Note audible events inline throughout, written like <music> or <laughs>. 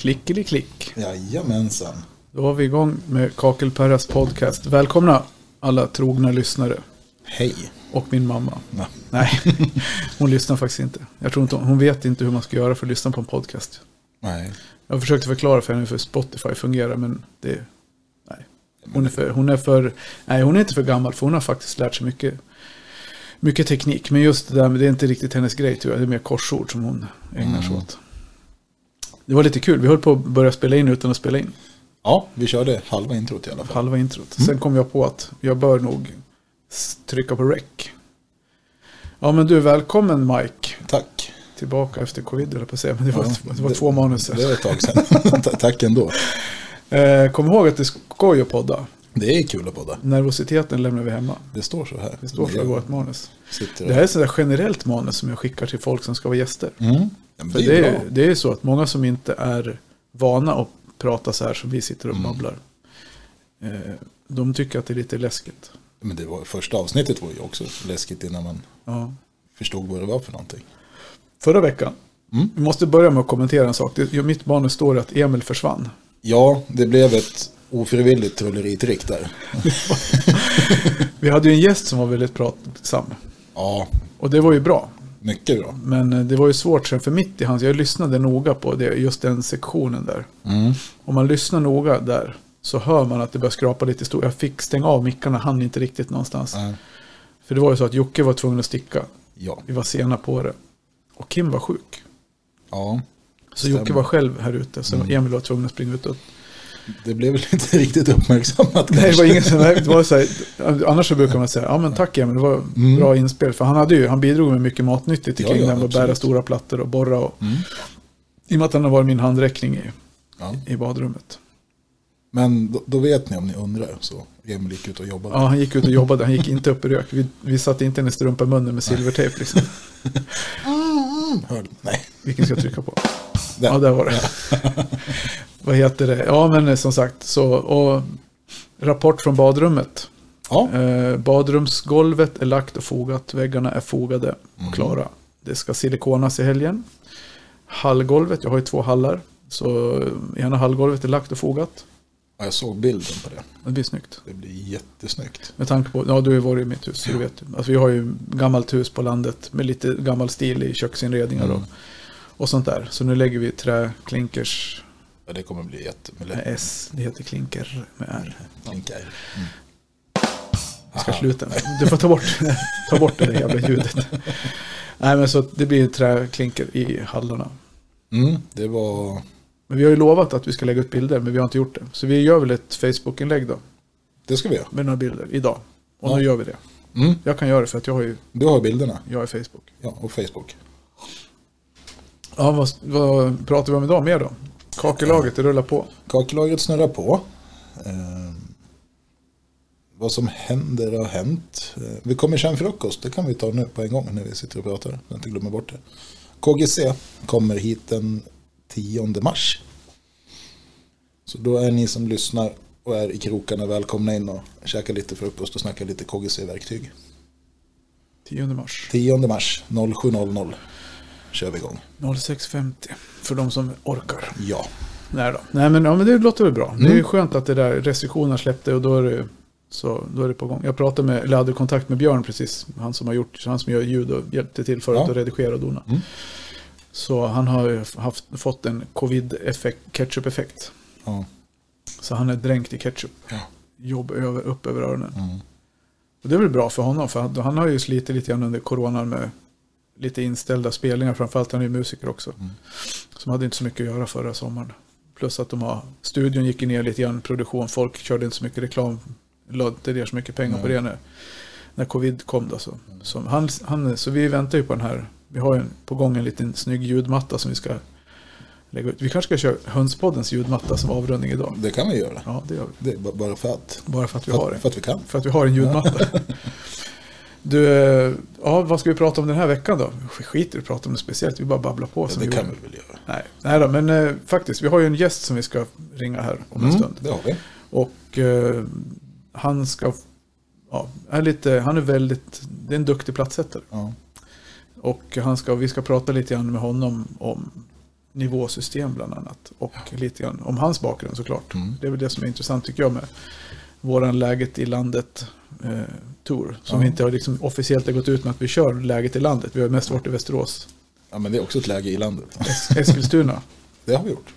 Klickeli-klick. Jajamensan. Då var vi igång med Kakelperras podcast. Välkomna alla trogna lyssnare. Hej. Och min mamma. Ja. Nej, <laughs> hon lyssnar faktiskt inte. Jag tror inte hon, hon vet inte hur man ska göra för att lyssna på en podcast. Nej. Jag försökte förklara för henne hur Spotify fungerar, men det... Nej. Hon är, för, hon är för... Nej, hon är inte för gammal, för hon har faktiskt lärt sig mycket, mycket teknik. Men just det där, det är inte riktigt hennes grej, tror jag. Det är mer korsord som hon ägnar sig Mm. åt. Det var lite kul. Vi höll på att börja spela in utan att spela in. Ja, vi körde halva introt i alla fall. halva introt. Sen kom jag på att jag bör nog trycka på rec. Ja men du, välkommen Mike. Tack. Tillbaka efter covid, eller på att säga. Men det var, Ja, det var två manus. Det är ett tag sedan. <laughs> Ta- Tack ändå. Eh, kom ihåg att det är skoj att podda. Det är kul att podda. Nervositeten lämnar vi hemma. Det står så här. Det står för Jag vårt manus. Det här är ett sådär generellt manus som jag skickar till folk som ska vara gäster. Mm. Ja, det det, är bra. det är så att många som inte är vana att prata så här som vi sitter och Mm. babblar. Eh, de tycker att det är lite läskigt. Men det var, första avsnittet var ju också läskigt innan man Ja. förstod vad det var för någonting. Förra veckan. Mm. Vi måste börja med att kommentera en sak. Det, I mitt manus står det att Emil försvann. Ja, det blev ett ofrivilligt trolleritrick där. <laughs> Vi hade ju en gäst som var väldigt pratsam. Ja, Och det var ju bra. Mycket bra. Men eh, det var ju svårt sen för mitt i hans. Jag lyssnade noga på det, just den sektionen där. Mm. Om man lyssnar noga där så hör man att det börjar skrapa lite stort. Jag fick stänga av mickarna, hann inte riktigt någonstans. Ja. För det var ju så att Jocke var tvungen att sticka. Ja. Vi var sena på det. Och Kim var sjuk. ja, Så Stämmer. Jocke var själv här ute. Så Mm. Emil var tvungen att springa ut. Och det blev väl inte riktigt uppmärksammat Nej, det kanske. var ingen som, det var så här, annars så brukar man säga, ja men tack Emil, det var Mm. bra inspel. För han, hade ju, han bidrog med mycket matnyttigt Ja, kring ja, det här med att bära stora plattor och borra. Och, Mm. I och med att han har varit min handräckning i, Ja. i badrummet. Men då, då vet ni om ni undrar så Emil gick ut och jobbade. Ja, han gick ut och jobbade, han gick inte upp i rök. Vi, vi satte inte en strumpa i munnen med silvertejp liksom. <laughs> Mm, hörde, nej. Vilken ska jag trycka på? Där. Ja, där var det. <laughs> Vad heter det? Ja, men eh, som sagt, så, och rapport från badrummet. Ja. Eh, badrumsgolvet är lagt och fogat. Väggarna är fogade och Mm. klara. Det ska silikonas i helgen. Hallgolvet, jag har ju två hallar. Så eh, ena hallgolvet är lagt och fogat. Ja, jag såg bilden på det. Det blir snyggt. Det blir jättesnyggt. Med tanke på, ja du har ju varit i mitt hus, så du vet. Alltså vi har ju gammalt hus på landet med lite gammal stil i köksinredningar Mm. och sånt där. Så nu lägger vi träklinkers Ja, det kommer bli jätte... Med S. Det heter klinker med R. Klinkar. Mm. Jag ska Aha. sluta med. Du får ta bort, ta bort det där jävla ljudet. Nej men så det blir träklinker i hallarna. Mm, det var... Men vi har ju lovat att vi ska lägga ut bilder, men vi har inte gjort det. Så vi gör väl ett Facebook-inlägg då, Det ska vi göra. med några bilder idag. Och Ja. nu gör vi det. Mm, Jag kan göra det för att jag har ju, du har bilderna. jag är Facebook. Ja, och Facebook. Ja, vad, vad pratar vi om idag mer då? Kakelaget, det rullar på. Kakellagret snurrar på. Eh, vad som händer har hänt. Eh, vi kommer köra en frukost. Det kan vi ta nu på en gång när vi sitter och pratar. Jag inte glömmer bort det. KGC kommer hit den 10 mars. Så då är ni som lyssnar och är i krokarna välkomna in och käka lite frukost och snacka lite KGC-verktyg. 10 mars. 10 mars 07.00 kör vi igång. 06.50. För de som orkar. Ja, Nej då. Nej men, ja, men det låter väl bra. Det är ju Mm. skönt att det där restriktionerna släppte och då är det, så, då är det på gång. Jag pratade med, eller hade kontakt med Björn precis. Han som har gjort, han som gör ljud och hjälpte till förut Ja. att redigera och dona. Mm. Så han har ju haft, fått en covid-effekt, ketchup-effekt. ja. Så han är dränkt i ketchup. Ja. Jobb över, upp över öronen. Mm. Och det är väl bra för honom, för han, han har ju slitit lite grann under coronan med lite inställda spelningar. Framförallt han är ju musiker också. Mm. Som hade inte så mycket att göra förra sommaren. Plus att de har, studion gick ner lite grann, produktion, folk körde inte så mycket reklam, la inte ner så mycket pengar på Nej. det när, när covid kom. Då, så. Så, han, han, så vi väntar ju på den här, vi har en, på gång en liten snygg ljudmatta som vi ska lägga ut. Vi kanske ska köra Hönspoddens ljudmatta som avrundning idag. Det kan vi göra. Ja, det gör vi. Det bara för att. Bara för att vi För har det. för att vi kan. För att vi har en ljudmatta. <laughs> Du, ja, vad ska vi prata om den här veckan då? Vi skiter i att prata om det speciellt, vi bara babblar på. Ja, det vi kan vi väl göra. Nej, nej då, men eh, faktiskt, vi har ju en gäst som vi ska ringa här om en Mm, stund. det har vi. Och eh, han ska, ja, är lite, han är väldigt, det är en duktig plattsättare. Ja. Och han ska, vi ska prata lite grann med honom om nivåsystem bland annat. Och lite grann om hans bakgrund såklart. Mm. Det är väl det som är intressant tycker jag med våran Läget i landet eh, tour. Som Ja. vi inte har liksom officiellt har gått ut med att vi kör Läget i landet. Vi har mest varit i Västerås. Ja, men det är också ett läge i landet. Es- Eskilstuna. <laughs> Det har vi gjort.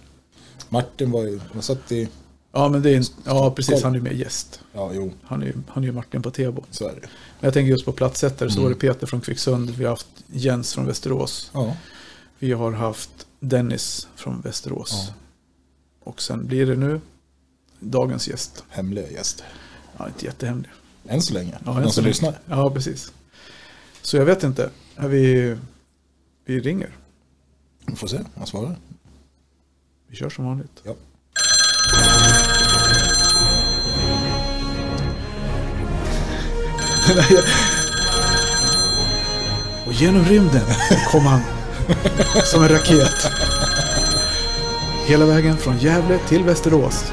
Martin var ju, han satt i, Ja, men det är, ja precis. Han är ju med gäst. ja jo, Han är ju han är Martin på Tebo. så är det. Men jag tänker just på platssättare så Mm. var det Peter från Kvicksund. Vi har haft Jens från Västerås. Ja, Vi har haft Dennis från Västerås. Ja. Och sen blir det nu dagens gäst. hemliga gäst. Ja, inte jättehemlig. Än så länge. Ja, De än så som lyssnar. Ja, precis. Så jag vet inte. Vi, vi ringer. Vi får se, han svarar. Vi kör som vanligt. Ja. <laughs> Och genom rymden kom han som en raket. Hela vägen från Gävle till Västerås.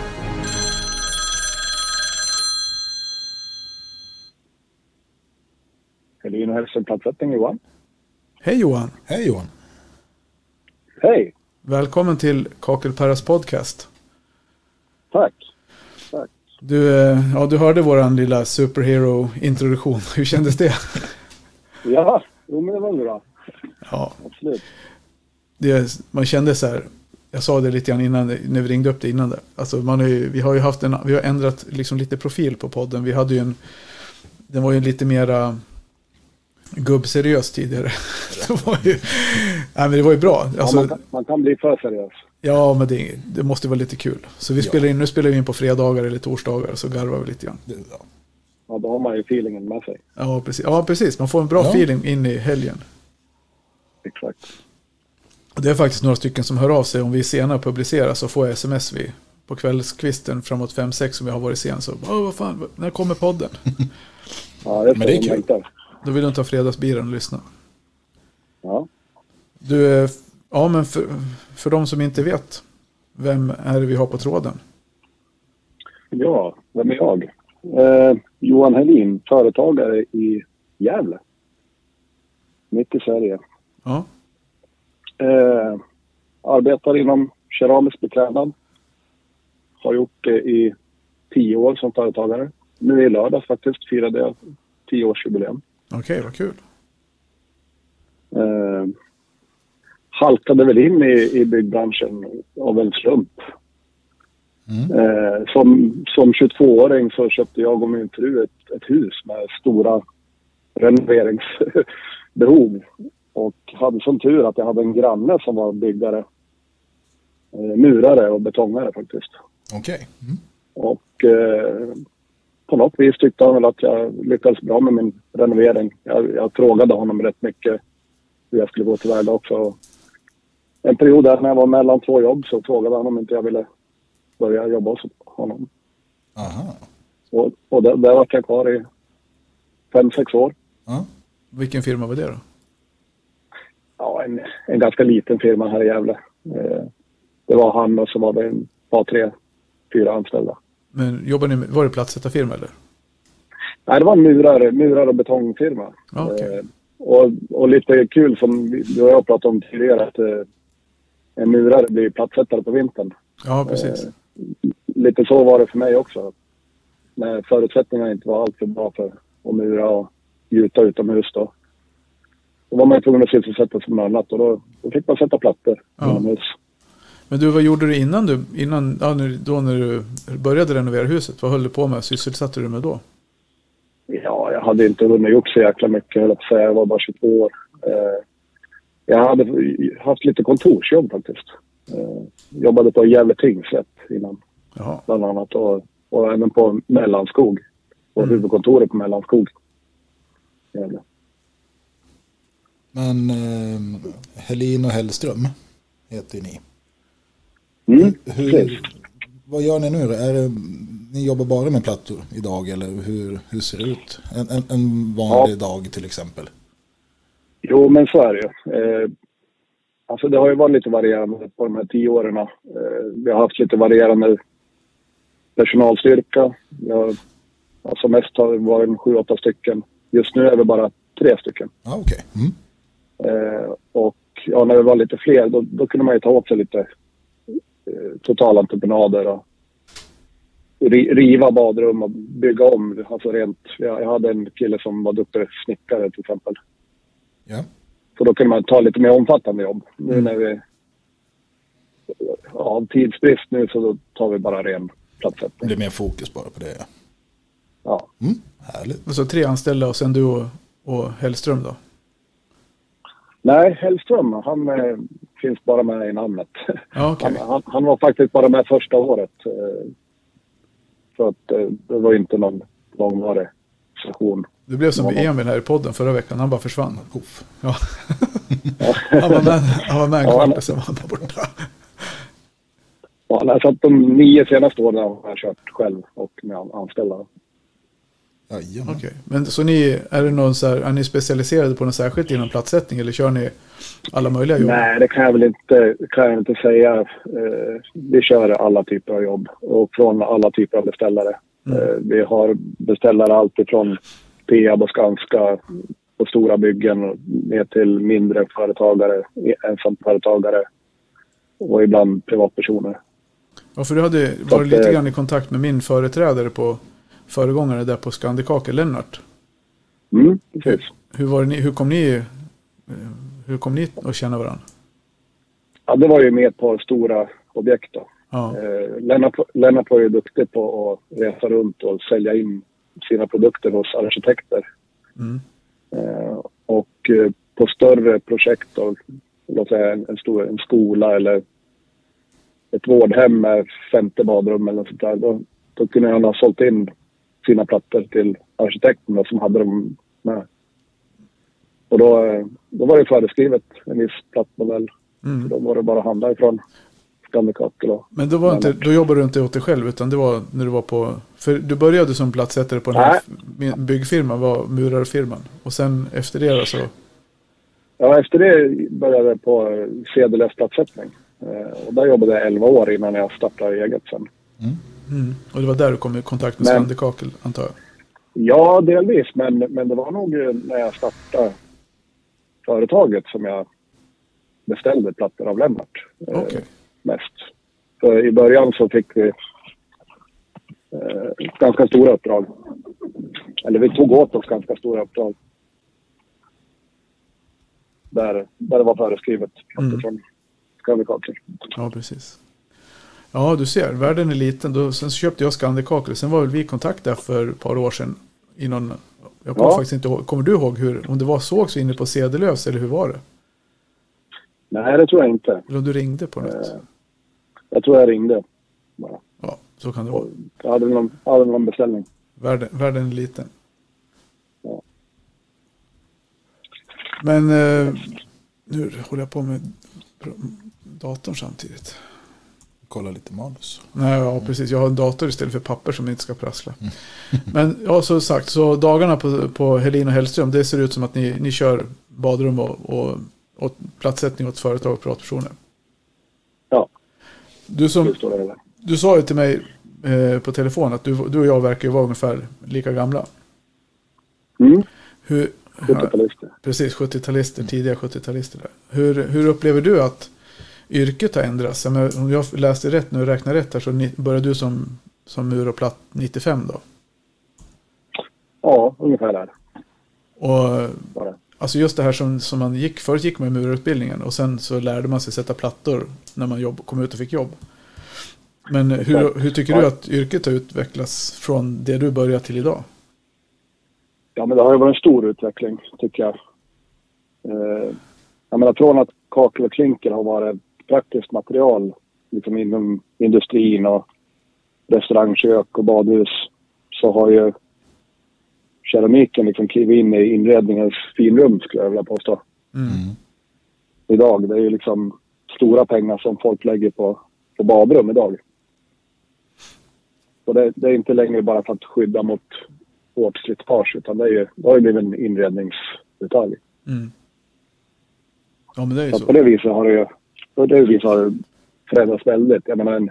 Helin och hälsoplatsättning Johan. Hej Johan! Hej Johan. Hej! Välkommen till Kakelperras podcast. Tack! Tack. Du, eh, ja, du hörde våran lilla superhero-introduktion. <laughs> Hur kändes det? Ja, jo men det var bra. Ja, Absolut. det, man kände så här. Jag sa det lite grann innan, när vi ringde upp det innan. Det. Alltså man har ju, vi har ju haft en, vi har ändrat liksom lite profil på podden. Vi hade ju en, den var ju lite mera gubbseriös tidigare. <laughs> det, var ju, nej, men det var ju bra. Ja, Alltså, man, kan, man kan bli för seriös. ja, men det, det måste vara lite kul. Så vi Ja. spelar in, nu spelar vi in på fredagar eller torsdagar så garvar vi lite grann. Ja. Ja, då har man ju feelingen med sig. Ja, precis. Ja, precis. Man får en bra Ja. feeling in i helgen. Exakt. Och det är faktiskt några stycken som hör av sig. Om vi senare publicerar så får jag sms vid på kvällskvisten framåt 5-6 om jag har varit sen. Så, Åh, vad fan, när kommer podden? <laughs> Ja, det är Men det är kul. Då vill du inte ha fredagsbilen och lyssna. Ja. Du, eh, ja men för, för de som inte vet. Vem är det vi har på tråden? ja, vem är jag? Eh, Johan Helin, företagare i Gävle. Mitt i Sverige. Ja, Eh, arbetar inom keramisk beklädnad. Har gjort det i tio år som företagare. Nu i lördags faktiskt firade jag tioårsjubileum. Okej, vad kul. Eh, halkade väl in i, i byggbranschen av en slump. Mm. Eh, som, som 22-åring så köpte jag och min fru ett, ett hus med stora renoveringsbehov. Och hade som tur att jag hade en granne som var byggare. Eh, murare och betongare faktiskt. Okej. Mm. Och eh, på något vis tyckte han väl att jag lyckades bra med min renovering. Jag, jag frågade honom rätt mycket hur jag skulle gå tillväga också. En period där när jag var mellan två jobb så frågade han om inte jag ville börja jobba hos honom. Aha. Och, och där, där var jag kvar i fem, sex år. Ja. Vilken firma var det då? Ja, en, en ganska liten firma här i Gävle. Eh, det var han och så var det en par, tre, fyra anställda. Men jobbar ni med, var det platssättarfirma eller? Nej, det var en murar, murar och betongfirma. Okej. Eh, och, och lite kul som du och jag pratade om tidigare att eh, en murare blir plattsättare på vintern. Ja, precis. Eh, lite så var det för mig också. När förutsättningarna inte var alltför bra för att mura och gjuta utomhus då. Då var man tvungen att sysselsätta sig med annat och då, då fick man sätta plattor Ja. inomhus. Men du, vad gjorde du innan du, innan, ja, då när du började renovera huset? Vad höll du på med? Sysselsatte du med då? Ja, jag hade inte hunnit gjort så jäkla mycket, höll jag säga. Jag var bara 22 år. Eh, jag hade haft lite kontorsjobb faktiskt. Eh, jobbade på Gävle tingsrätt innan, Jaha. bland annat. Och, och även på Mellanskog. På Mm. huvudkontoret på Mellanskog. Gävle. Men eh, Helin och Hellström heter ni. Mm, Hur, vad gör ni nu? Är det, ni jobbar bara med plattor idag eller hur, hur ser det ut? En, en, en vanlig dag till exempel. Jo, men så är det ju. Eh, alltså det har ju varit lite varierande på de här tio åren. Eh, vi har haft lite varierande personalstyrka. Har, alltså mest har det varit sju, åtta stycken. Just nu är vi bara tre stycken. Ja, okej. Mm. Eh, och ja, när vi var lite fler, då, då kunde man ju ta åt sig lite totalentreprenader och ri, riva badrum och bygga om. Alltså rent, jag, jag hade en kille som var duktig snickare till exempel. Ja. Så då kunde man ta lite mer omfattande jobb. Nu när vi av tidsbrist nu så då tar vi bara ren Det platssättning. blir mer fokus bara på det. Ja. Ja. Mm, härligt. Och så tre anställda och sen du och, och Hellström då? Nej, Hellström, han eh, finns bara med i namnet. Okej. Han, han, han var faktiskt bara med första året. Eh, så att eh, det var inte någon långvarig session. Det blev som Ja. Emil här i podden förra veckan, han bara försvann. Poff. Ja. <laughs> han, var med, han var med en kvart han- och sen var han bara borta. Ja, nej, så att de nio senaste åren har jag kört själv och med an- anställda. Jajamän. Okej, men så ni, är, det någon så här, är ni specialiserade på något särskilt inom platssättning eller kör ni alla möjliga jobb? Nej, det kan jag väl inte, kan jag inte säga. Eh, vi kör alla typer av jobb och från alla typer av beställare. Eh, vi har beställare alltifrån Peab och Skanska på stora byggen och ner till mindre företagare, ensamföretagare och ibland privatpersoner. Ja, för du hade varit lite eh, grann i kontakt med min företrädare på föregångare där på Skandikake, Lennart. Mm, precis. Hur, ni, hur kom ni eh, hur kom ni att känna varandra? Ja, det var ju med på stora objekt då. Ja, Eh, Lennart, Lennart var ju duktig på att resa runt och sälja in sina produkter hos arkitekter. mm. Eh, och eh, på större projekt, då, låt säga en, en, stor, en skola eller ett vårdhem med femte badrum eller sånt där, då, då kunde han ha sålt in sina plattor till arkitekterna som hade dem med. Och då, då var det föreskrivet en viss plattmodell. Mm. Då var det bara att handla ifrån Scandicakel och Men då, var inte, då jobbade du inte åt dig själv utan det var när du var på... För du började som platssättare på den här Nej. byggfirman, var murarfirman. Och sen efter det så... Ja, efter det började jag på sedelös platssättning. Eh, och där jobbade jag 11 år innan jag startade eget sen. Mm. Och det var där du kom i kontakt med Men- Skandikakel antar jag. Ja, delvis. Men, men det var nog eh, när jag startade företaget som jag beställde plattor av Lennart. eh, Okej. Mest. För i början så fick vi eh, ganska stora uppdrag. Eller vi tog åt oss ganska stora uppdrag. Där, där det var föreskrivet Mm. från. Ja, precis. Ja, du ser. Världen är liten. Då, sen så köpte jag Skandikakel. Sen var väl vi i kontakt där för ett par år sedan. I någon, jag kommer Ja. faktiskt inte ihåg. Kommer du ihåg hur, om det var sågs inne på Sedelövs eller hur var det? Nej, det tror jag inte. Eller om du ringde på något? Eh, Jag tror jag ringde. Bara. Ja, så kan det vara. Jag hade någon, hade någon beställning. Världen, världen är liten. Ja. Men eh, nu håller jag på med datorn samtidigt. Kolla lite manus. Nej, ja precis. Jag har en dator istället för papper som inte ska prassla. <laughs> Men ja, så sagt, så dagarna på, på Helin och Hellström, det ser ut som att ni, ni kör badrum och, och, och platssättning åt företag och privatpersoner. Ja, Du, som, du sa ju till mig eh, på telefon att du, du och jag verkar ju vara ungefär lika gamla. Mm, Hur, 70-talister. Precis, 70-talister, tidiga 70-talister. Där. Hur, hur upplever du att yrket har ändrats? Om jag läste rätt nu och räknar rätt här så började du som, som mur och platt 95 då. Ja, ungefär där Och alltså just det här som, som man gick, förut gick man i murarutbildningen och sen så lärde man sig sätta plattor när man jobb, kom ut och fick jobb. Men hur, hur tycker du att yrket har utvecklats från det du började till idag? Ja, men det har ju varit en stor utveckling, tycker jag. Eh, jag menar, från att kakel och klinker har varit praktiskt material liksom inom industrin och restaurangkök och badhus så har ju keramiken liksom klivit in i inredningens finrum, skulle jag vilja påstå. Mm. Idag. Det är ju liksom stora pengar som folk lägger på, på badrum idag. Och det, det är inte längre bara för att skydda mot hårt slitage utan det, är ju, det har ju blivit en inredningsdetalj. Mm. Ja men det är ju Så så. på det viset har det ju på det viset har förändrats väldigt. Jag menar en,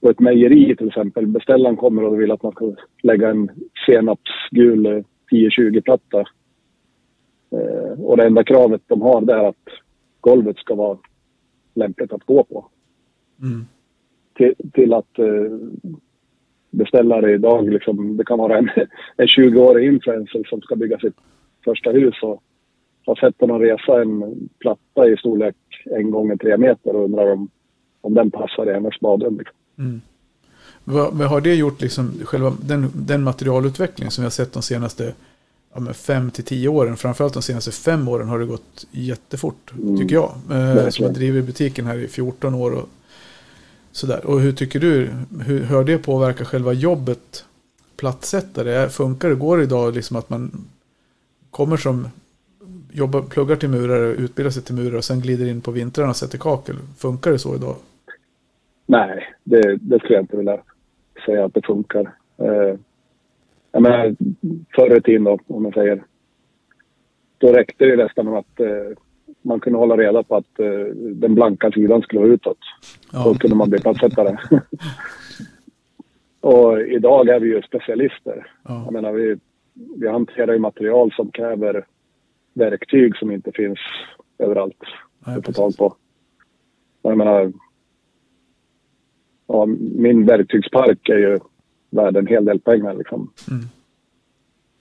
på ett mejeri till exempel, beställaren kommer och vill att man ska lägga en senapsgul 10-20-platta. Eh, och det enda kravet de har det är att golvet ska vara lämpligt att gå på. Mm. Till, till att eh, beställare idag, liksom, det kan vara en, <laughs> en 20-årig influencer som ska bygga sitt första hus och har sett honom resa en platta i storlek en gånger tre meter och undrar om, om den passar i hennes badrum. Liksom. Mm. Vad, vad har det gjort, liksom, själva den, den materialutveckling som vi har sett de senaste ja, fem till tio åren, framförallt de senaste fem åren har det gått jättefort, Mm. tycker jag. Eh, som har drivit butiken här i 14 år och sådär. Och hur tycker du, hur, hur har det påverkat själva jobbet? Plattsättare, funkar det? Går det idag liksom att man kommer som jobbar, pluggar till murare, utbildar sig till murare och sen glider in på vintrarna och sätter kakel? Funkar det så idag? Nej, det, det skulle jag inte vilja säga att det funkar. Eh, jag menar, förr i tiden då, om man säger. Då räckte det nästan med att eh, man kunde hålla reda på att eh, den blanka sidan skulle vara utåt. Då Ja, kunde man bli plattsättare. <laughs> och idag är vi ju specialister. ja, Jag menar, vi, vi hanterar ju material som kräver verktyg som inte finns överallt nej, att få tag på. Jag menar, ja, min verktygspark är ju värd en hel del pengar liksom. Mm.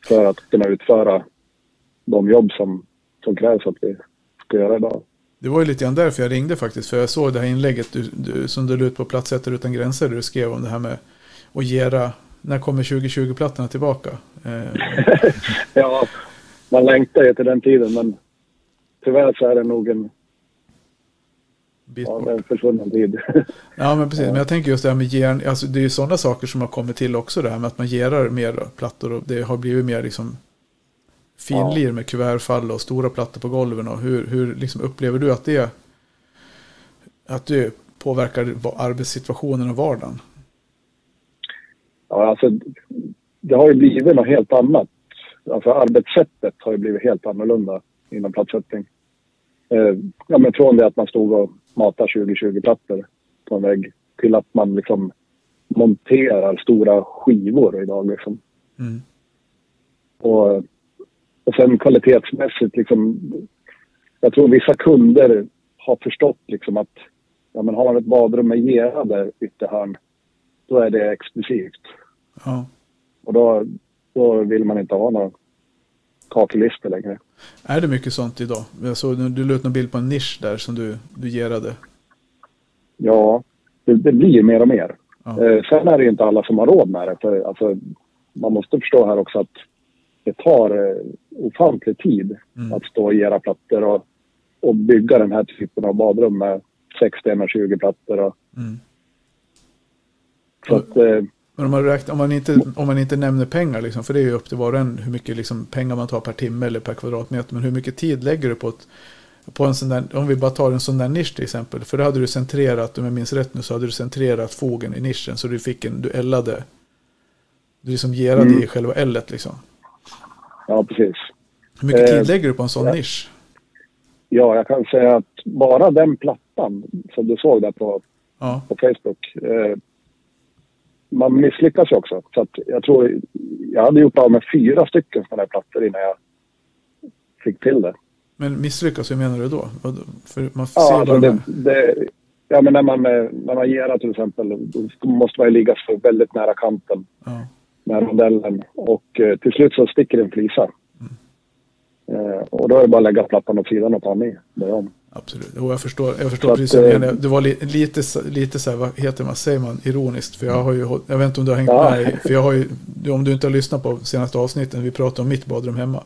För att kunna utföra de jobb som, som krävs att vi ska göra idag. Det var ju lite grann därför jag ringde faktiskt. För jag såg det här inlägget du, du, som du la ut på Plattsättare utan gränser. Där du skrev om det här med att gera. När kommer 2020-plattorna tillbaka? Eh, <laughs> Ja, man längtar ju till den tiden men tyvärr så är det nog en, bit ja, en försvunnen tid. <laughs> Ja, men precis. Men jag tänker just det här med järn. Alltså, det är ju sådana saker som har kommit till också. Det här med att man gerar mer plattor. Och det har blivit mer liksom finlir med kuvertfall och stora plattor på golven. Och hur, hur liksom upplever du att det, att det påverkar arbetssituationen och vardagen? Ja, alltså, det har ju blivit något helt annat. Alltså arbetssättet har ju blivit helt annorlunda inom plattsättning. Eh, ja, men från det att man stod och matade 20-20 plattor på en vägg till att man liksom monterar stora skivor idag. Liksom. Mm. Och, och sen kvalitetsmässigt, liksom, jag tror vissa kunder har förstått liksom att ja, men har man ett badrum med gerade ytterhörn, då är det exklusivt. Ja. Och då, då vill man inte ha några kakellistor längre. Är det mycket sånt idag? Jag såg du la ut någon bild på en nisch där som du, du gerade. Ja, det, det blir mer och mer. Ja. Eh, sen är det ju inte alla som har råd med det. För, alltså, man måste förstå här också att det tar eh, ofantlig tid Mm. att stå och gera plattor och, och bygga den här typen av badrum med 60-20 plattor. Och, Mm. så att, eh, Men om man, räknar, om, man inte, om man inte nämner pengar, liksom, för det är ju upp till var och en hur mycket liksom, pengar man tar per timme eller per kvadratmeter. Men hur mycket tid lägger du på, ett, på en sån där, om vi bara tar en sån där nisch till exempel. För då hade du centrerat, om jag minns rätt nu, så hade du centrerat fogen i nischen. Så du fick en, du eldade, du liksom gerade Mm. i själva eldet liksom. ja, precis. Hur mycket Eh, tid lägger du på en sån ja. nisch? Ja, jag kan säga att bara den plattan som du såg där på, Ja, på Facebook. Eh, man misslyckas ju också. Så att jag tror jag hade gjort av med fyra stycken sådana här plattor innan jag fick till det. men misslyckas, hur menar du då? För man Ja, ser alltså bara det, det, ja men när man, när man gerar till exempel, då måste man ju ligga så väldigt nära kanten ja. med rondellen. Och eh, till slut så sticker en flisa. Eh, och då är det bara att lägga plattan åt sidan och ta med. Börja om. Absolut, jo, jag förstår, jag förstår Så precis att, eh, menar. Det var li, lite, lite så här, vad heter man, säger man, ironiskt. För jag har ju, jag vet inte om du har hängt Ja. med, för jag har ju, om du inte har lyssnat på senaste avsnitten, vi pratade om mitt badrum hemma.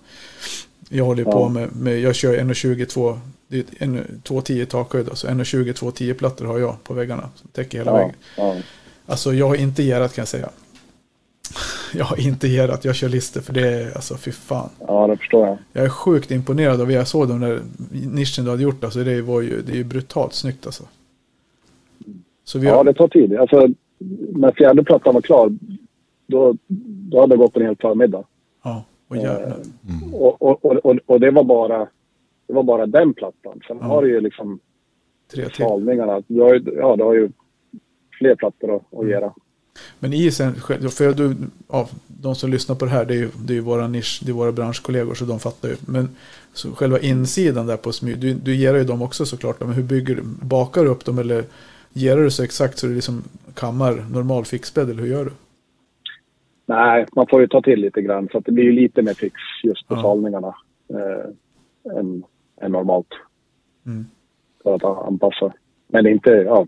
Jag håller ju på Ja. med, med, jag kör 1,22, det är ett en- 2,10 takhöjd, alltså 1,20, 2,10 plattor har jag på väggarna. Som täcker hela Ja, väggen. ja. Alltså jag har inte gerat kan jag säga. <laughs> Jag har inte gerat, jag kör lister för det är, alltså fy fan. ja, det förstår jag. Jag är sjukt imponerad av det jag såg den där nischen du hade gjort. Alltså det var ju, det är ju brutalt snyggt alltså. Så vi har, Ja, det tar tid. Alltså, när fjärde plattan var klar, då, då hade det gått en hel förmiddag. ja, och jävlar. Och, och, och, och, och det, var bara, det var bara den plattan. Sen Ja. har du ju liksom Tre till. skalningarna. Du har ju, ja, du har ju fler plattor att, att göra. Men isen, själv- för du, ja, de som lyssnar på det här, det är ju, det är våra nisch, det är våra branschkollegor så de fattar ju. Men så själva insidan där på smyg, du, du ger ju dem också såklart. Men hur bygger du, bakar du upp dem eller ger du så exakt så det liksom kammar normal fixbädd eller hur gör du? Nej, man får ju ta till lite grann så att det blir ju lite mer fix just på Ja. salningarna eh, än, än normalt. Mm. För att anpassa. Men inte, ja.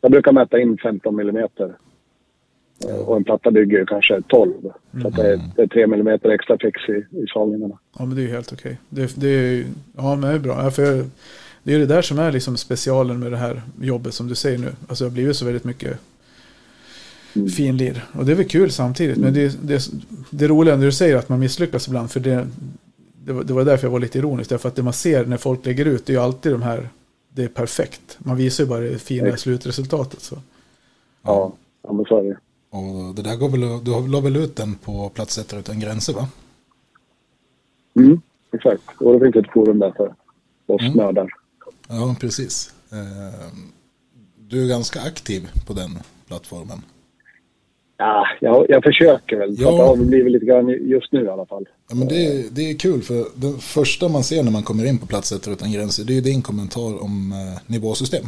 Jag brukar mäta in 15 millimeter. Eh, Och en platta bygger ju kanske 12. Så att det, är, det är 3 millimeter extra fix i, i salningarna. Ja men det är ju helt okej. Det, det är ja men det är bra. Ja, för det är det där som är liksom specialen med det här jobbet som du säger nu. Alltså det har blivit så väldigt mycket Mm. finlir. Och det är väl kul samtidigt. Men det, det, det roliga när du säger att man misslyckas ibland. För det, det, var, det var därför jag var lite ironisk. Därför att det man ser när folk lägger ut det är ju alltid de här. Det är perfekt. Man visar ju bara det fina Exakt. slutresultatet. Så. Ja, ja men så är det. Och det där går väl, du la väl ut den på Platsättare utan gränser va? Mm, exakt. Och det finns ett forum där för oss Mm. nördar. Ja, precis. Eh, Du är ganska aktiv på den plattformen. Ja, jag, jag försöker väl. Ja. det har blivit lite grann just nu i alla fall. Ja, men det, är- det är kul för det första man ser när man kommer in på Platsättare utan gränser det är din kommentar om eh, nivåsystem.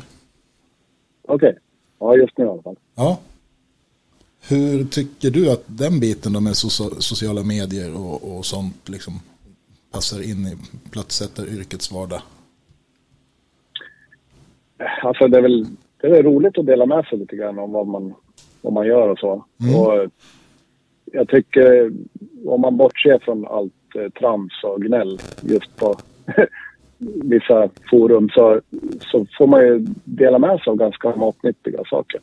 Okej. Ja, just nu i alla fall. Ja. Hur tycker du att den biten då med socia- sociala medier och, och sånt liksom passar in i platssättaryrkets vardag? Alltså det är väl det är roligt att dela med sig lite grann om vad man, vad man gör och så. Mm. Och jag tycker om man bortser från allt eh, trams och gnäll just på <laughs> vissa forum så, så får man ju dela med sig av ganska matnyttiga saker.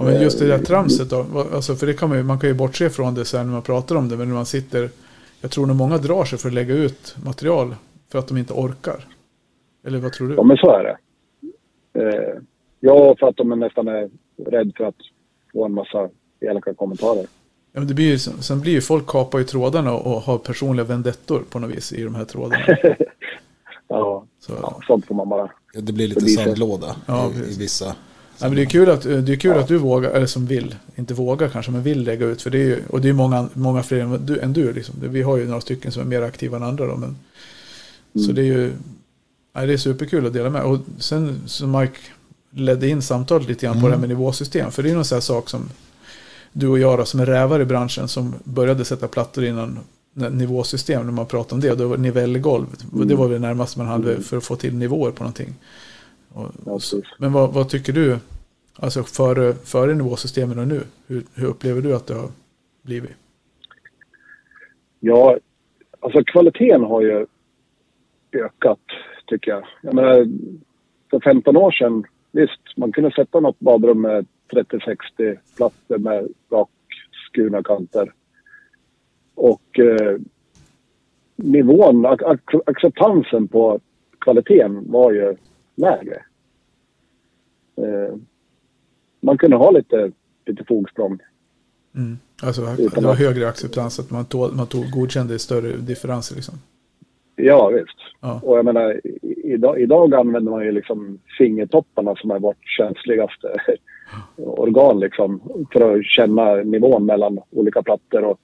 Ja, men just det där tramset då. Alltså, för det kan man, ju, man kan ju bortse från det sen när man pratar om det. Men när man sitter. Jag tror nog många drar sig för att lägga ut material. För att de inte orkar. Eller vad tror du? Ja, men så är det. Eh, ja, för att de är nästan är rädd för att få en massa elaka kommentarer. Ja, men det blir ju, sen blir ju folk kapar ju trådarna och har personliga vendettor på något vis i de här trådarna. <laughs> Ja, Så, ja sånt får man bara... Ja, Det blir lite Det blir så. sandlåda Ja, i, i vissa. Ja, men det är kul att, det är kul att du vågar, eller som vill, inte vågar kanske, men vill lägga ut. För det är ju, och det är många, många fler än du. Än du liksom. Vi har ju några stycken som är mer aktiva än andra. Då, men, Så det är ju nej, det är superkul att dela med. Och sen så Mike ledde in samtalet lite grann på det här med nivåsystem. För det är någon sån här sak som du och jag då, som är rävar i branschen som började sätta plattor innan nivåsystem när man pratar om det. Då var nivellgolv. Det var väl närmast man hade för att få till nivåer på någonting. Och, men vad, vad tycker du? Alltså före, före nivåsystemen och nu. Hur, hur upplever du att det har blivit? Ja, alltså kvaliteten har ju ökat, tycker jag. Jag menar, för 15 år sedan, visst, man kunde sätta något badrum med 30-60 plattor med rakskurna kanter. Och eh, nivån, ac acceptansen på kvaliteten var ju lägre. Eh, man kunde ha lite, lite fogsprång. Mm. Alltså det var högre acceptans att man, tog, man tog, godkände större differenser liksom. Ja, visst. Ja. Och jag menar, idag, idag använder man ju liksom fingertopparna som är vårt känsligaste <laughs> organ liksom, för att känna nivån mellan olika plattor. Och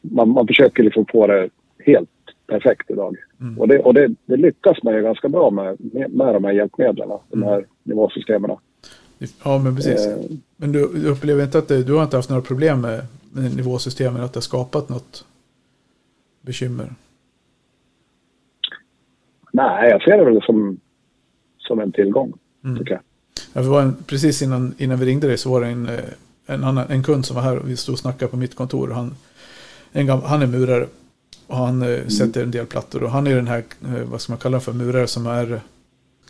man, man försöker liksom få det helt perfekt idag. Mm. Och, det, och det, det lyckas man ju ganska bra med, med, med de här hjälpmedlen, de Mm. här nivåsystemen. Ja, men precis. Eh, Men du, du upplever inte att det, du har inte haft några problem med, med nivåsystemen, att det har skapat något bekymmer? nej, jag ser det väl som, som en tillgång, Mm. tycker jag. Ja, var en, precis innan, innan vi ringde dig så var det en, eh, en, annan, en kund som var här och vi stod och snackade på mitt kontor. Han, en han är murare och han eh, sätter en del plattor. Och han är den här, eh, vad ska man kalla för, murare som är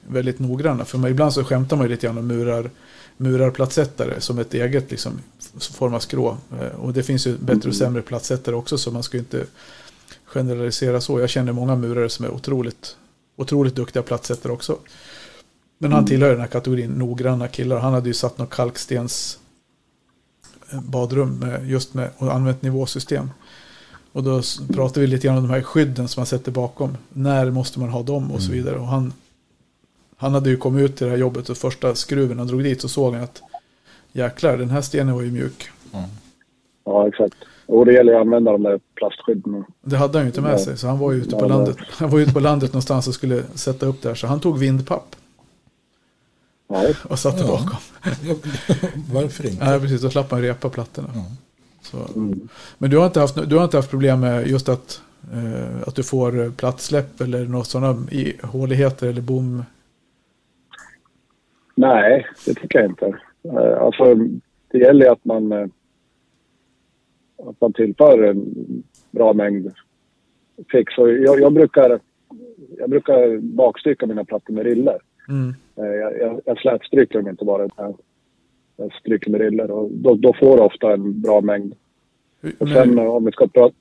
väldigt noggranna. För man, ibland så skämtar man ju lite grann om murar, murarplattsättare som ett eget liksom, form av skrå. Eh, och det finns ju bättre och sämre plattsättare också så man ska ju inte generalisera så. Jag känner många murare som är otroligt, otroligt duktiga plattsättare också. Men han tillhör den här kategorin noggranna killar. Han hade ju satt något kalkstens badrum med, just med och använt nivåsystem. Och då pratade vi lite grann om de här skydden som man sätter bakom. När måste man ha dem och så vidare. Och han, han hade ju kommit ut till det här jobbet och första skruven han drog dit så såg han att jäklar den här stenen var ju mjuk. Ja, exakt. Och det gäller ju att använda de där plastskydden. Det hade han ju inte med sig så han var ju ute på Nej, landet. Han var ute på landet någonstans och skulle sätta upp där så han tog vindpapp Ja, och satte Ja. bakom. <laughs> Ja, varför inte? Nej precis, då slapp han repa plattorna. Ja. Så. mm. Men du har, inte haft, du har inte haft problem med just att, eh, att du får plattsläpp eller något sådana i håligheter eller bom? Nej, det tycker jag inte. Eh, Alltså, det gäller att man, eh, att man tillför en bra mängd fix. Jag, jag, brukar, jag brukar bakstycka mina plattor med riller. Mm. Eh, Jag, jag, jag slätstryker dem inte bara. utan stryker med riller och då, då får du ofta en bra mängd. Och sen Men, eh, om vi ska prata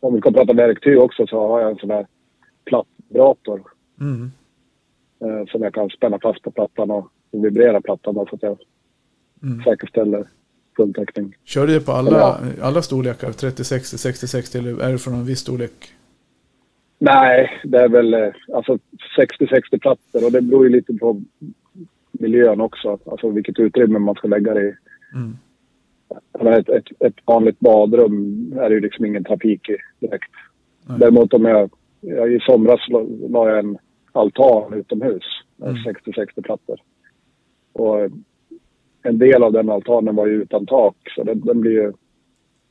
om vi ska prata verktyg också så har jag en sån här plattvibrator mm. eh, som jag kan spänna fast på plattan och vibrera plattan då, så att jag Mm. säkerställer full täckning. Kör du det på alla, Ja. alla storlekar? 30, 60, 60, 60 eller är det från en viss storlek? Nej, det är väl eh, alltså 60-60 plattor och det beror ju lite på miljön också. Alltså vilket utrymme man ska lägga det i. Mm. Ett, ett, ett vanligt badrum är det ju liksom ingen trafik i direkt. Nej. Däremot om jag, jag i somras la, jag en altan utomhus med Mm. 60-60 plattor. Och eh, en del av den altanen var ju utan tak så den, den blir ju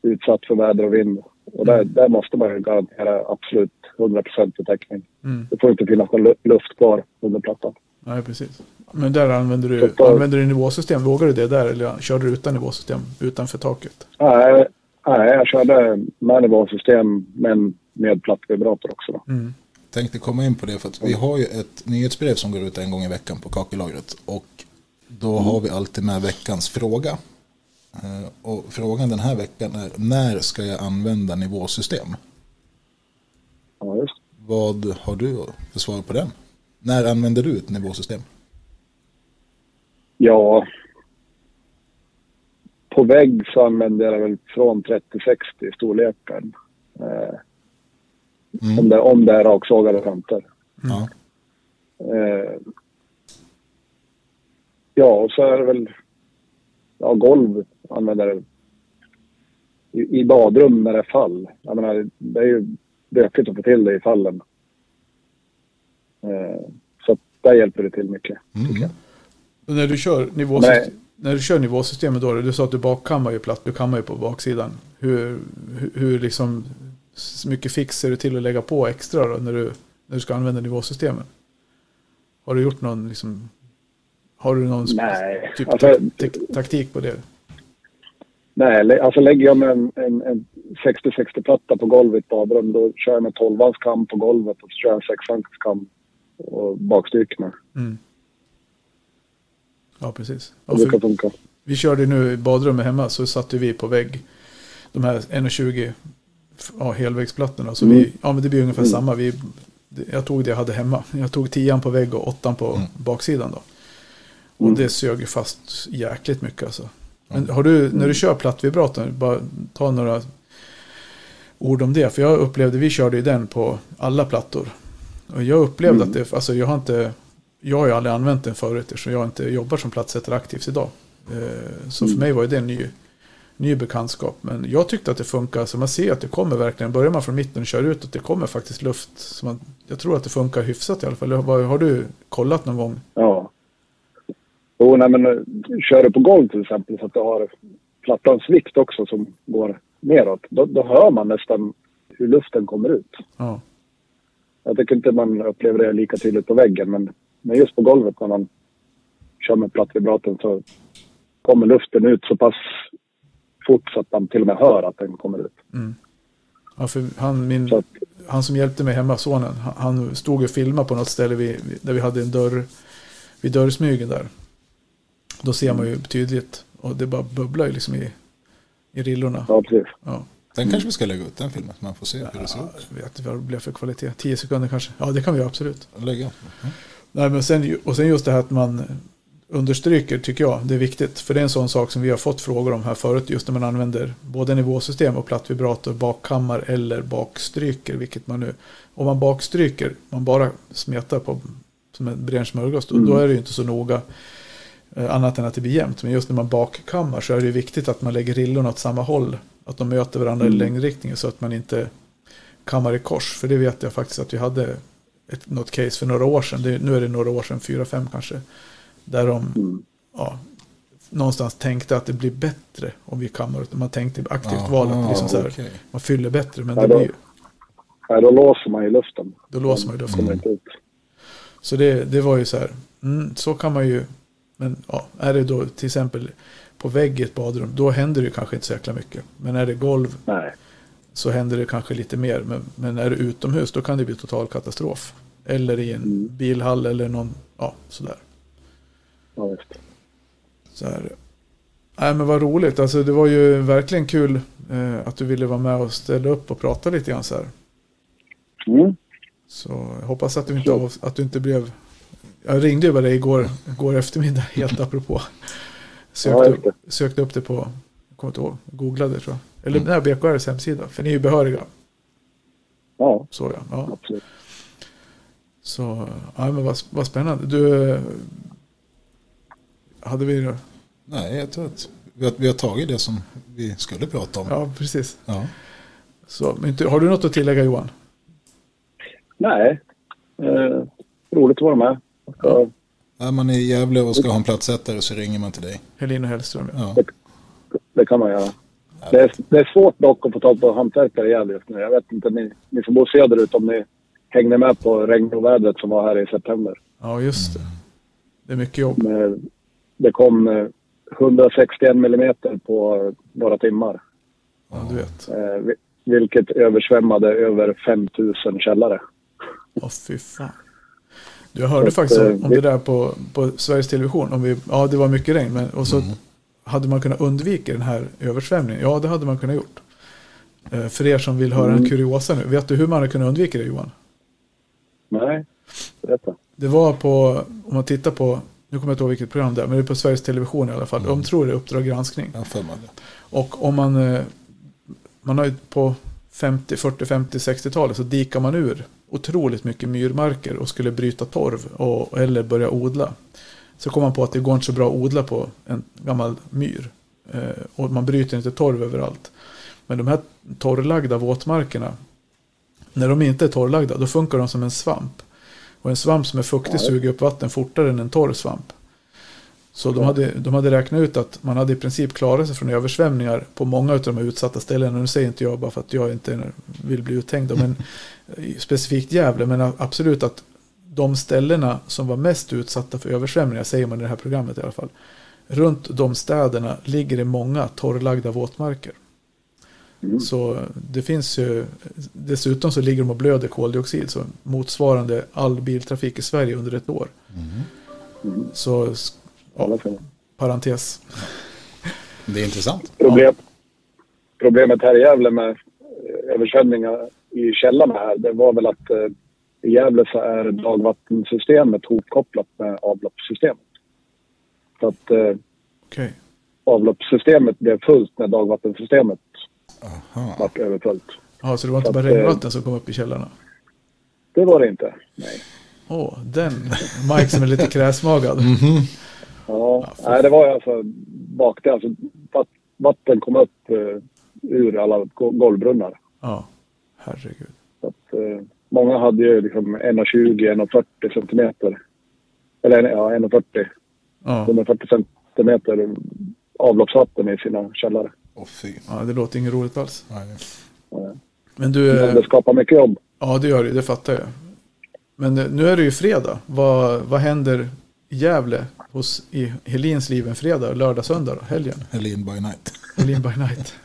utsatt för väder och vind. Och där, där måste man ju garantera absolut 100% täckning. Mm. Det får inte finnas någon lu- luft kvar under plattan. Nej, precis. Men där använder du, på- använder du nivåsystem. Vågar du det där eller kör du utan nivåsystem utanför taket? Nej, nej jag körde med nivåsystem men med plattvibrator också. Då. Mm. Tänkte komma in på det för att vi har ju ett nyhetsbrev som går ut en gång i veckan på kakellagret. Och då har vi alltid med veckans fråga. Eh, Och frågan den här veckan är när ska jag använda nivåsystem? Ja, just. Vad har du för svar på den? När använder du ett nivåsystem? Ja. På vägg så använder jag väl från 30-60 storleken. Eh, Mm. om, det, om det är raksågade kanter. Ja. Eh, ja, och så är det väl ja, golv använder jag i, i badrum när det är fall. Jag menar, det är ju bökigt att få till det i fallen. Eh, så att där hjälper det till mycket. Mm. Och när du kör Nej. nivåsystem, när du kör nivåsystemet då, du sa att du bakkammar ju platt, du kammar ju på baksidan. Hur, hur, hur liksom mycket fix ser du till att lägga på extra då när du, när du ska använda nivåsystemet? Har du gjort någon liksom, har du någon Nej, typ alltså- tak- tak- taktik på det? Nej, alltså lägger jag med en, en, en 60-60-platta på golvet i ett badrum då kör jag med 12 kam på golvet och så kör jag en 6 kam och bakstyckena. Mm. Ja, precis. Ja, Det brukar funka. vi körde nu i badrummet hemma så satte vi på vägg de här 1,20 ja, helväggsplattorna. Så Mm. vi, ja men det blir ungefär Mm. samma. Vi, jag tog det jag hade hemma. Jag tog tian på vägg och åttan på baksidan då. Och Mm. det sög ju fast jäkligt mycket alltså. Men har du, när du kör plattvibratorn, bara ta några ord om det. För jag upplevde, vi körde ju den på alla plattor. Och jag upplevde Mm. att det, alltså jag har inte, jag har ju aldrig använt den förut eftersom jag inte jobbar som plattsättare aktivt idag. Eh, Så för Mm. mig var det en ny, ny bekantskap. Men jag tyckte att det funkar, så man ser att det kommer verkligen, börjar man från mitten och kör ut, att det kommer faktiskt luft. Så man, jag tror att det funkar hyfsat i alla fall. Har, har du kollat någon gång? Ja. Jo, nej, men eh, kör du på golv till exempel så att du har plattans vikt också som går neråt. Då, då hör man nästan hur luften kommer ut. Ja. Jag tycker inte man upplever det lika tydligt på väggen men, men just på golvet när man kör med plattvibratorn så kommer luften ut så pass fort så att man till och med hör att den kommer ut. Ja, för han, min, att, han som hjälpte mig hemma, sonen, han, han stod och filmade på något ställe vid, där vi hade en dörr, vid dörrsmygen där. Då ser man ju tydligt, och det bara bubblar ju liksom i, i rillorna. ja, precis. Ja. Den kanske vi ska lägga ut den filmen så man får se hur det ser Ja, ut. jag vet inte vad det blev för kvalitet. 10 sekunder kanske. Ja, det kan vi göra absolut. Lägga. Mm. Nej, men sen, och sen just det här att man understryker tycker jag det är viktigt. För det är en sån sak som vi har fått frågor om här förut. Just när man använder både nivåsystem och plattvibrator, bakkammar eller bakstryker. Vilket man nu, om man bakstryker, man bara smetar på som en bred smörgås. Då, Mm. då är det ju inte så noga. Eh, Annat än att det blir jämnt. Men just när man bakkammar så är det ju viktigt att man lägger rillorna åt samma håll. Att de möter varandra i längdriktningen så att man inte kammar i kors. För det vet jag faktiskt att vi hade ett, något case för några år sedan. Det, nu är det några år sedan, fyra, fem kanske. Där de ja, någonstans tänkte att det blir bättre om vi kammar. Man tänkte aktivt Aha, val att liksom så här, okej. man fyller bättre. Men Ja, det då- blir ju, Nej, då låser man i luften. då låser man ju luften. Ut. Så det, det var ju så här, mm, så kan man ju, men ja, är det då till exempel på vägg i ett badrum, då händer det ju kanske inte så jäkla mycket. Men är det golv Nej. Så händer det kanske lite mer. Men, men är det utomhus, då kan det bli total katastrof. Eller i en bilhall eller någon, ja, sådär. Ja, visst. Så här. Nej, men vad roligt. Alltså, det var ju verkligen kul eh, att du ville vara med och ställa upp och prata lite grann så här. Mm. Så jag hoppas att du inte, av- att du inte blev... Jag ringde ju bara dig igår, igår eftermiddag, <laughs> helt <laughs> apropå. Sökte, Ja, just upp, sökte upp det på, jag kommer inte ihåg, googlade tror jag. Eller mm. BKRs hemsida, för ni är ju behöriga. Ja, Så ja. ja. absolut. Så, ja men vad, vad spännande. Du, hade vi... Nej, jag tror att vi har, vi har tagit det som vi skulle prata om. Ja, precis. Ja. Så, men har du något att tillägga Johan? Nej. Eh, roligt att vara med. Ja. Är man i Gävle och ska ha en platsättare så ringer man till dig. Helin och Hellström, ja. Ja. Det kan man göra. Det är, det är svårt dock att få tag på hantverkare i Gävle just nu. Jag vet inte, ni, ni som bor söderut, om ni hängde med på regnovädret som var här i september. Ja, just det. Det är mycket jobb. Det kom eh, 161 millimeter på några timmar. Ja, du vet. Eh, vi- vilket översvämmade över 5000 källare. Åh, fy fan. Du, Jag hörde Så faktiskt om, eh, det där på, på Sveriges Television. Om vi, ja, det var mycket regn. Men, och så hade man kunnat undvika den här översvämningen. Ja, det hade man kunnat gjort. Eh, För er som vill höra en kuriosa nu. Vet du hur man hade kunnat undvika det Johan? Nej, berätta. Det var på, om man tittar på, nu kommer jag inte ihåg vilket program det är, men det är på Sveriges Television i alla fall. De tror det är Uppdrag granskning. Och om man, eh, man har ju på 50, 40, 50, 60-talet så dikar man ur otroligt mycket myrmarker och skulle bryta torv och, eller börja odla. Så kom man på att det går inte så bra att odla på en gammal myr. Eh, och man bryter inte torv överallt. Men de här torrlagda våtmarkerna, när de inte är torrlagda, då funkar de som en svamp. Och en svamp som är fuktig suger upp vatten fortare än en torr svamp. Så de hade, de hade räknat ut att man hade i princip klarat sig från översvämningar på många av de här utsatta ställena. Nu säger inte jag bara för att jag inte vill bli uthängd, men <laughs> specifikt Gävle, men absolut att de ställena som var mest utsatta för översvämningar, säger man i det här programmet i alla fall, runt de städerna ligger det många torrlagda våtmarker. Så det finns ju, dessutom så ligger de och blöder koldioxid, så motsvarande all biltrafik i Sverige under ett år. Så, ja, Alla får- parentes. Det är intressant. Problem, Problemet här i Gävle med eh, översvämningar i källarna här, det var väl att eh, i Gävle så är dagvattensystemet hopkopplat med avloppssystemet. Så att eh, Okej. avloppssystemet blev fullt när dagvattensystemet Aha. vart överfullt. Ja, så det var inte Så bara att, eh, regnvatten som kom upp i källarna? Det var det inte. Nej. Åh, den. Mike som är lite kräsmagad. <laughs> Ja, nej, det var alltså bak det. Alltså, vatt- vatten kom upp eh, ur alla go- golvbrunnar. Ja, herregud. Så att, eh, många hade ju liksom 1,20-1,40 centimeter. Eller ja, 1,40. Ja, 140 centimeter avloppsvatten i sina källare. Åh fy. ja, det låter inget roligt alls. Nej. Men du, Men det skapar mycket jobb. ja det gör det, det fattar jag. Men eh, nu är det ju fredag. Vad, vad händer i Gävle hos, i Helins liv en fredag, lördag, söndag, då, helgen? Helene by night. Helin by night.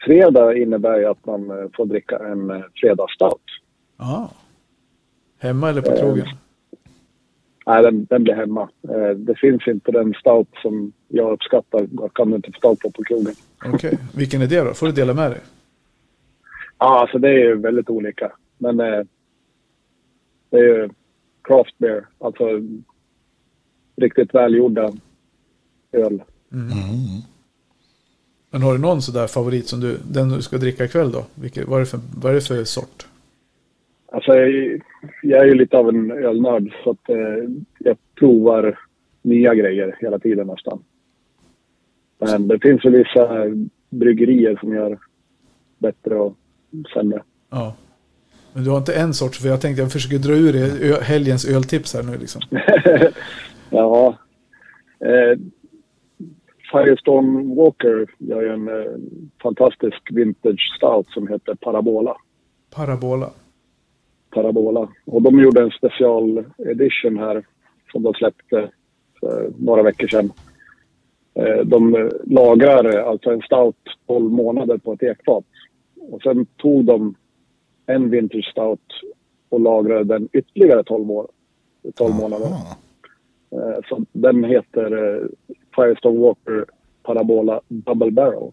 Fredag innebär ju att man eh, får dricka en eh, fredagsstout. Ja. Hemma eller på krogen? Nej, den, den blir hemma. Eh, Det finns inte den stout som jag uppskattar. Jag kan inte få tag på på krogen. Okej, vilken är det då? Får du dela med dig? Ja, alltså det är ju väldigt olika. Men eh, det är ju craft beer. Alltså riktigt välgjorda öl. Mm. Men har du någon sådär favorit som du, den du ska dricka ikväll då? Vilket, vad, är det för, vad är det för sort? Alltså jag, jag är ju lite av en ölnörd så att eh, jag provar nya grejer hela tiden nästan. Men det finns väl vissa bryggerier som gör bättre och sämre. Ja. Men du har inte en sorts, för jag tänkte jag försöker dra ur helgens öltips här nu liksom. <laughs> Ja. Eh, Firestone Walker gör ju en eh, fantastisk vintage stout som heter Parabola. Parabola. Parabola. Och de gjorde en special edition här som de släppte för några veckor sedan. Eh, De lagrar eh, alltså en stout 12 månader på ett ekfat. Och sen tog de en vintage stout och lagrade den ytterligare 12, år, 12 månader. Eh, Så den heter eh, Firestone Walker Parabola Double Barrel.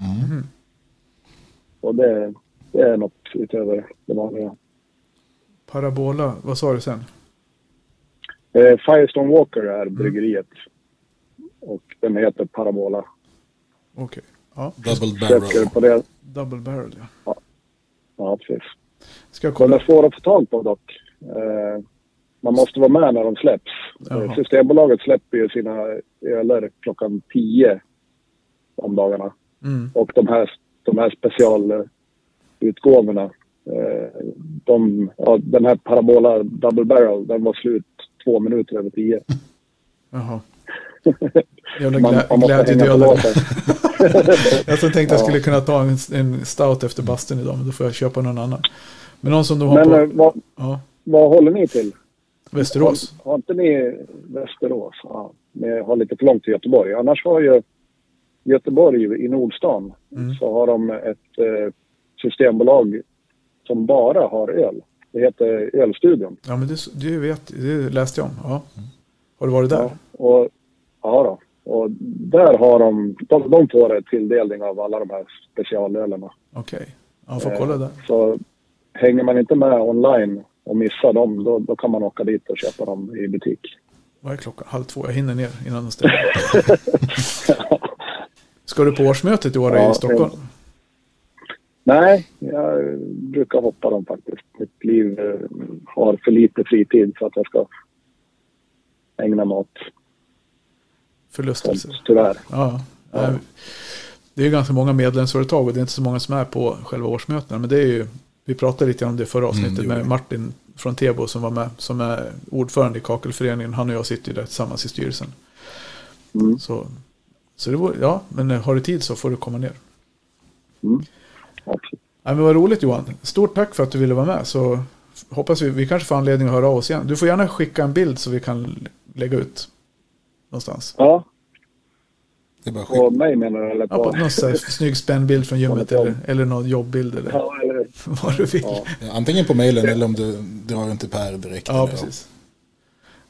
Mm. Och det, det är något utöver det vanliga. Parabola, vad sa du sen? Eh, Firestone Walker är bryggeriet. Och den heter Parabola. Okej. Ja, Double barrel. på det. double barrel ja. Ja, precis. Ska jag kolla? är svåra att få tag på dock. Eh, man måste vara med när de släpps. Jaha. Eh, Systembolaget släpper ju sina öler klockan 10 om dagarna. Mm. Och de här, de här specialutgåvorna. Eh, de, ja, den här Parabola Double Barrel, den var slut två minuter över tio. Jaha. <laughs> Jävla glä, glädjedödare. <laughs> Jag så tänkte jag Ja. skulle kunna ta en, en stout efter bastun idag, men då får jag köpa någon annan. Men någon som de har Men på eh, vad, ja, vad håller ni till? Västerås. Har, har inte ni Västerås? Ja, ni har lite för långt till Göteborg. Annars har ju Göteborg i Nordstan Mm. så har de ett eh, systembolag som bara har öl. Det heter Ölstudion. Ja, men det, det, vet, det läste jag om. Ja. Har du varit där? Ja, och, ja då. Och där har de, de, de får tilldelning av alla de här specialölerna. Okej. Ja, får kolla där. Eh, Så hänger man inte med online och missar dem, då, då kan man åka dit och köpa dem i butik. Vad är klockan? Halv två. Jag hinner ner innan de stänger. <laughs> Ska du på årsmötet i år Ja, i Stockholm? Nej, jag brukar hoppa dem faktiskt. Mitt liv eh, har för lite fritid för att jag ska ägna mig åt sånt, Förlustelser? tyvärr. Ja. Nej, Det är ju ganska många medlemsföretag och det är inte så många som är på själva årsmötena. Men det är ju, vi pratade lite om det förra avsnittet Mm, med Martin från Tebo som var med. Som är ordförande i Kakelföreningen. Han och jag sitter ju där tillsammans i styrelsen. Mm. Så, så det var, ja, men har du tid så får du komma ner. Absolut. Ja, men vad roligt Johan. Stort tack för att du ville vara med. Så hoppas vi, vi kanske får anledning att höra av oss igen. Du får gärna skicka en bild så vi kan lägga ut någonstans. Ja, Det är bara på skit. mig menar du? Eller Ja, på på... någon här snygg spännbild från gymmet Ja, eller, eller någon jobbbild eller Ja, eller... <laughs> vad du vill. Ja. Ja, Ja, antingen på mailen eller om du drar den till Per direkt. eller- precis.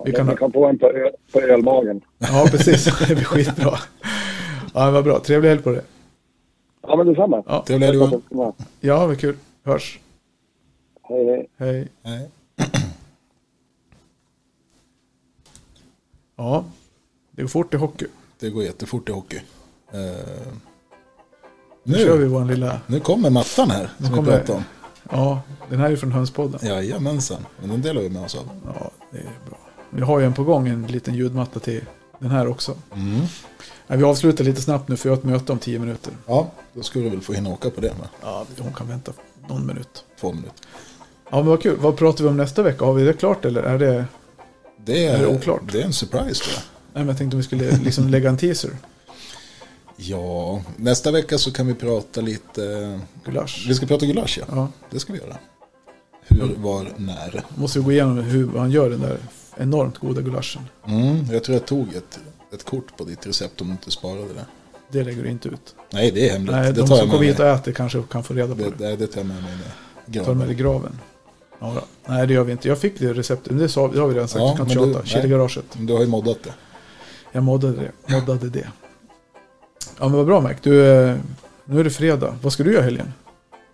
Vi Vi kan, kan- kan få en på, på ölmagen. Ja, precis. <laughs> Det blir skitbra. Ja, vad bra. Trevlig helg på det. Ja, men detsamma. Ja, Trevlig helg Johan. Ja. ja vad kul. Hörs. Hej, hej. Hej. <clears throat> Ja, det går fort i hockey. Det går jättefort i hockey. Eh, Nu kör vi nu, vår lilla... nu kommer mattan här som vi kommer- pratade om. Ja, den här är från Hönspodden. Jajamensan, men den delar vi med oss av. Ja, det är bra. Vi har ju en på gång, en liten ljudmatta till den här också. Mm. Nej, vi avslutar lite snabbt nu för jag har ett möte om tio minuter. Ja, då skulle du väl få hinna åka på det med Ja, hon kan vänta någon minut. två minuter. Ja, men vad kul. Vad pratar vi om nästa vecka? Har vi det klart eller är det... Det är, Är det oklart? Det är en surprise tror jag. Nej, men jag tänkte om vi skulle liksom lägga en teaser. Ja, nästa vecka så kan vi prata lite... Gulasch. Vi ska prata gulasch ja. Ja, Det ska vi göra. Hur, var, när. måste vi gå igenom hur han gör den där enormt goda gulaschen. Mm, jag tror jag tog ett, ett kort på ditt recept om du inte sparade det. Det lägger du inte ut. Nej, det är hemligt. Nej, det de som kommer hit och äter kanske kan få reda på Det, det. det, det tar jag med mig ner. Tar med i graven. Ja. Nej, det gör vi inte. Jag fick det receptet. Men det, sa, det har vi redan sagt. Ja, jag kan inte du- tjata. nej. Chili-garaget. Du har ju moddat det. Jag moddade det. Moddade det. Ja, men vad bra Mac. Du, eh, nu är det fredag. Vad ska du göra helgen?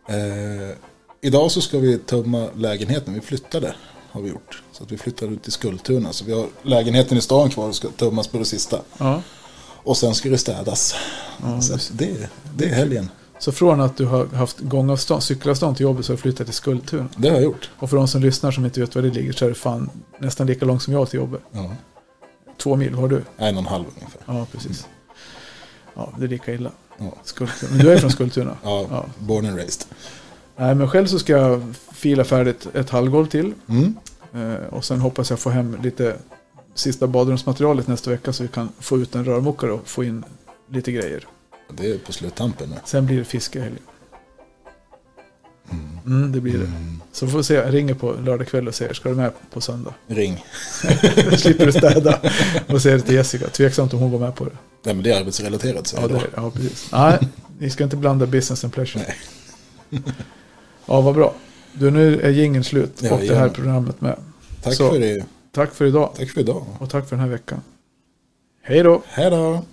Eh, idag så ska vi tömma lägenheten. Vi flyttade har vi gjort. Så att vi flyttade ut till Skultuna. Så vi har lägenheten i stan kvar och ska tömmas på det sista. Ja. Och sen ska det städas. Ja, så det, det är helgen. Så från att du har haft gångavstånd, cykelavstånd till jobbet så har du flyttat till Skultuna. Det har jag gjort. Och för de som lyssnar som inte vet var det ligger så är det fan nästan lika långt som jag till jobbet. Ja. Två mil. Var du? En och en halv ungefär. Ja, precis. Ja, det är lika illa. Ja. Skultuna. Men du är från Skultuna? Ja, Ja. born and raised. Nej, men själv så ska jag fila färdigt ett halvgolv till. Mm. Eh, och sen hoppas jag få hem lite sista badrumsmaterialet nästa vecka så vi kan få ut en rörmokare och få in lite grejer. Det är på sluttampen nu. Sen blir det fiskehelg. Mm, det blir det. Så får vi se, jag ringer på lördag kväll och säger, ska du med på söndag? Ring. Då <laughs> slipper du städa. Och säger till Jessica, tveksamt om hon går med på det. Nej men det är arbetsrelaterat så Ja, det är, ja precis. Nej, ni ska inte blanda business and pleasure. Nej. Ja, vad bra. Du, nu är jingeln slut Ja, och det här programmet med. Tack, Så. för det. Tack för idag Tack för idag. och tack för den här veckan. Hej då! Hej då.